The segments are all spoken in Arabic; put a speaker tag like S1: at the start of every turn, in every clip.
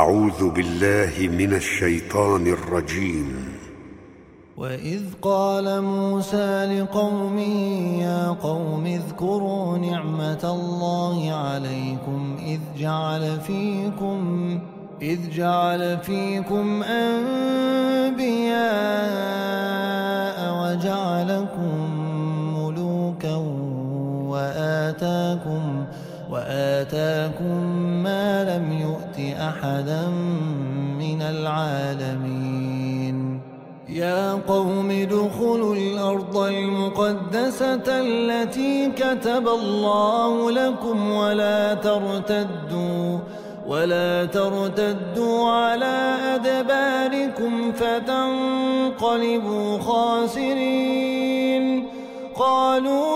S1: أعوذ بالله من الشيطان الرجيم
S2: وإذ قال موسى لقومه يا قوم اذكروا نعمة الله عليكم إذ جعل فيكم إذ جعل فيكم أن أحدا من العالمين يا قوم ادخلوا الأرض المقدسة التي كتب الله لكم ولا ترتدوا ولا ترتدوا على أدباركم فتنقلبوا خاسرين قالوا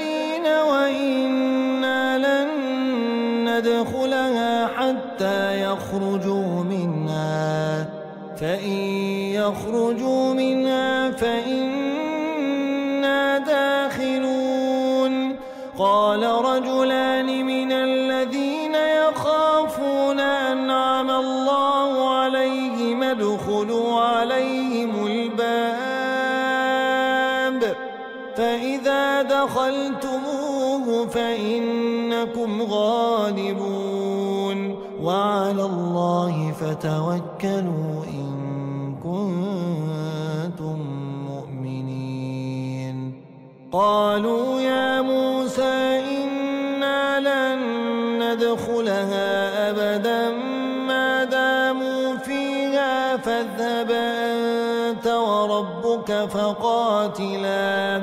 S2: الأولين وإنا لن ندخلها حتى يخرجوا منها فإن يخرجوا منها فإن قتلتموه فإنكم غالبون وعلى الله فتوكلوا إن كنتم مؤمنين قالوا يا موسى إنا لن ندخلها أبدا ما داموا فيها فاذهب أنت وربك فقاتلا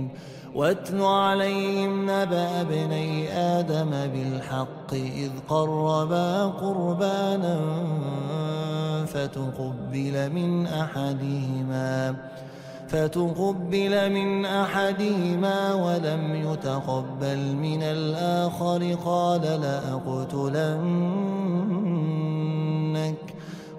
S2: واتل عليهم نبأ ابني آدم بالحق إذ قربا قربانا فتقبل من أحدهما فتقبل من أحدهما ولم يتقبل من الآخر قال لأقتلن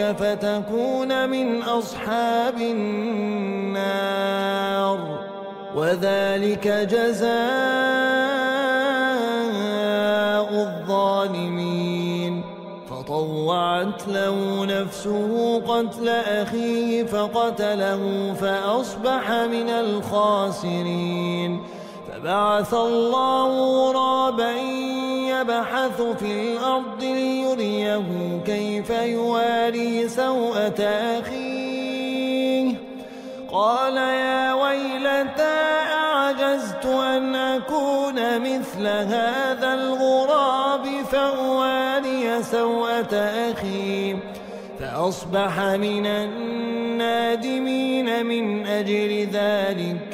S2: ربك فتكون من أصحاب النار وذلك جزاء الظالمين فطوعت له نفسه قتل أخيه فقتله فأصبح من الخاسرين فبعث الله غرابا يبحث في الأرض ليريه كيف يواري سوءة أخيه قال يا ويلتى أعجزت أن أكون مثل هذا الغراب فأواري سوءة أخيه فأصبح من النادمين من أجل ذلك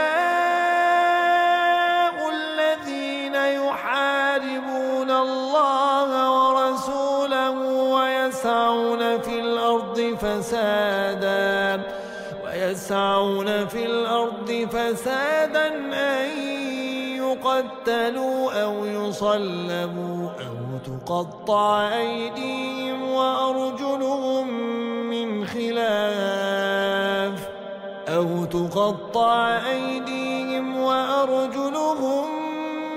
S2: فسادا ويسعون في الأرض فسادا أن يقتلوا أو يصلبوا أو تقطع أيديهم وأرجلهم من خلاف أو تقطع أيديهم وأرجلهم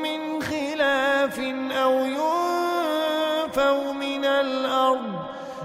S2: من خلاف أو ينفوا من الأرض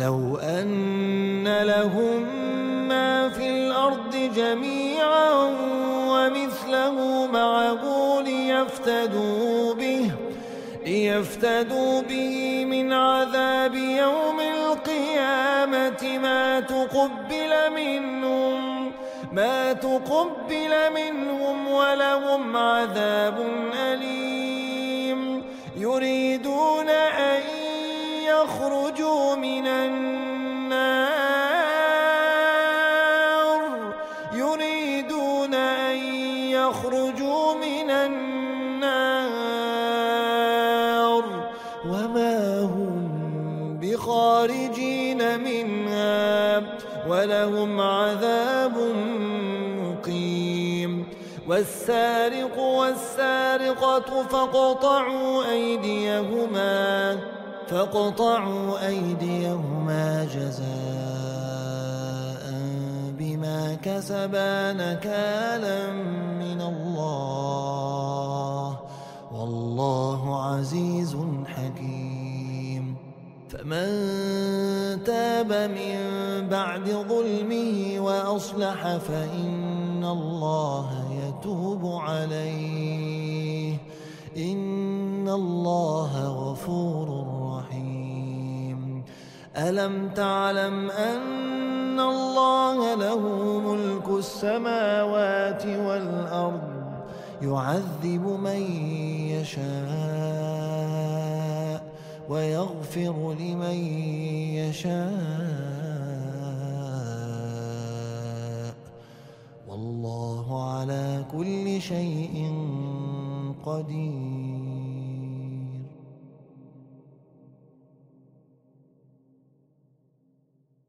S2: لو أن لهم ما في الأرض جميعا ومثله معه ليفتدوا به ليفتدوا به من عذاب يوم القيامة ما تقبل منهم ما تقبل منهم ولهم عذاب أليم يريدون أن يخرجوا من يخرجوا من النار وما هم بخارجين منها ولهم عذاب مقيم والسارق والسارقة فاقطعوا أيديهما فاقطعوا أيديهما جزاءً كسبا نكالا من الله والله عزيز حكيم فمن تاب من بعد ظلمه وأصلح فإن الله يتوب عليه إن الله غفور رحيم ألم تعلم أن أن الله له ملك السماوات والأرض يعذب من يشاء ويغفر لمن يشاء والله على كل شيء قدير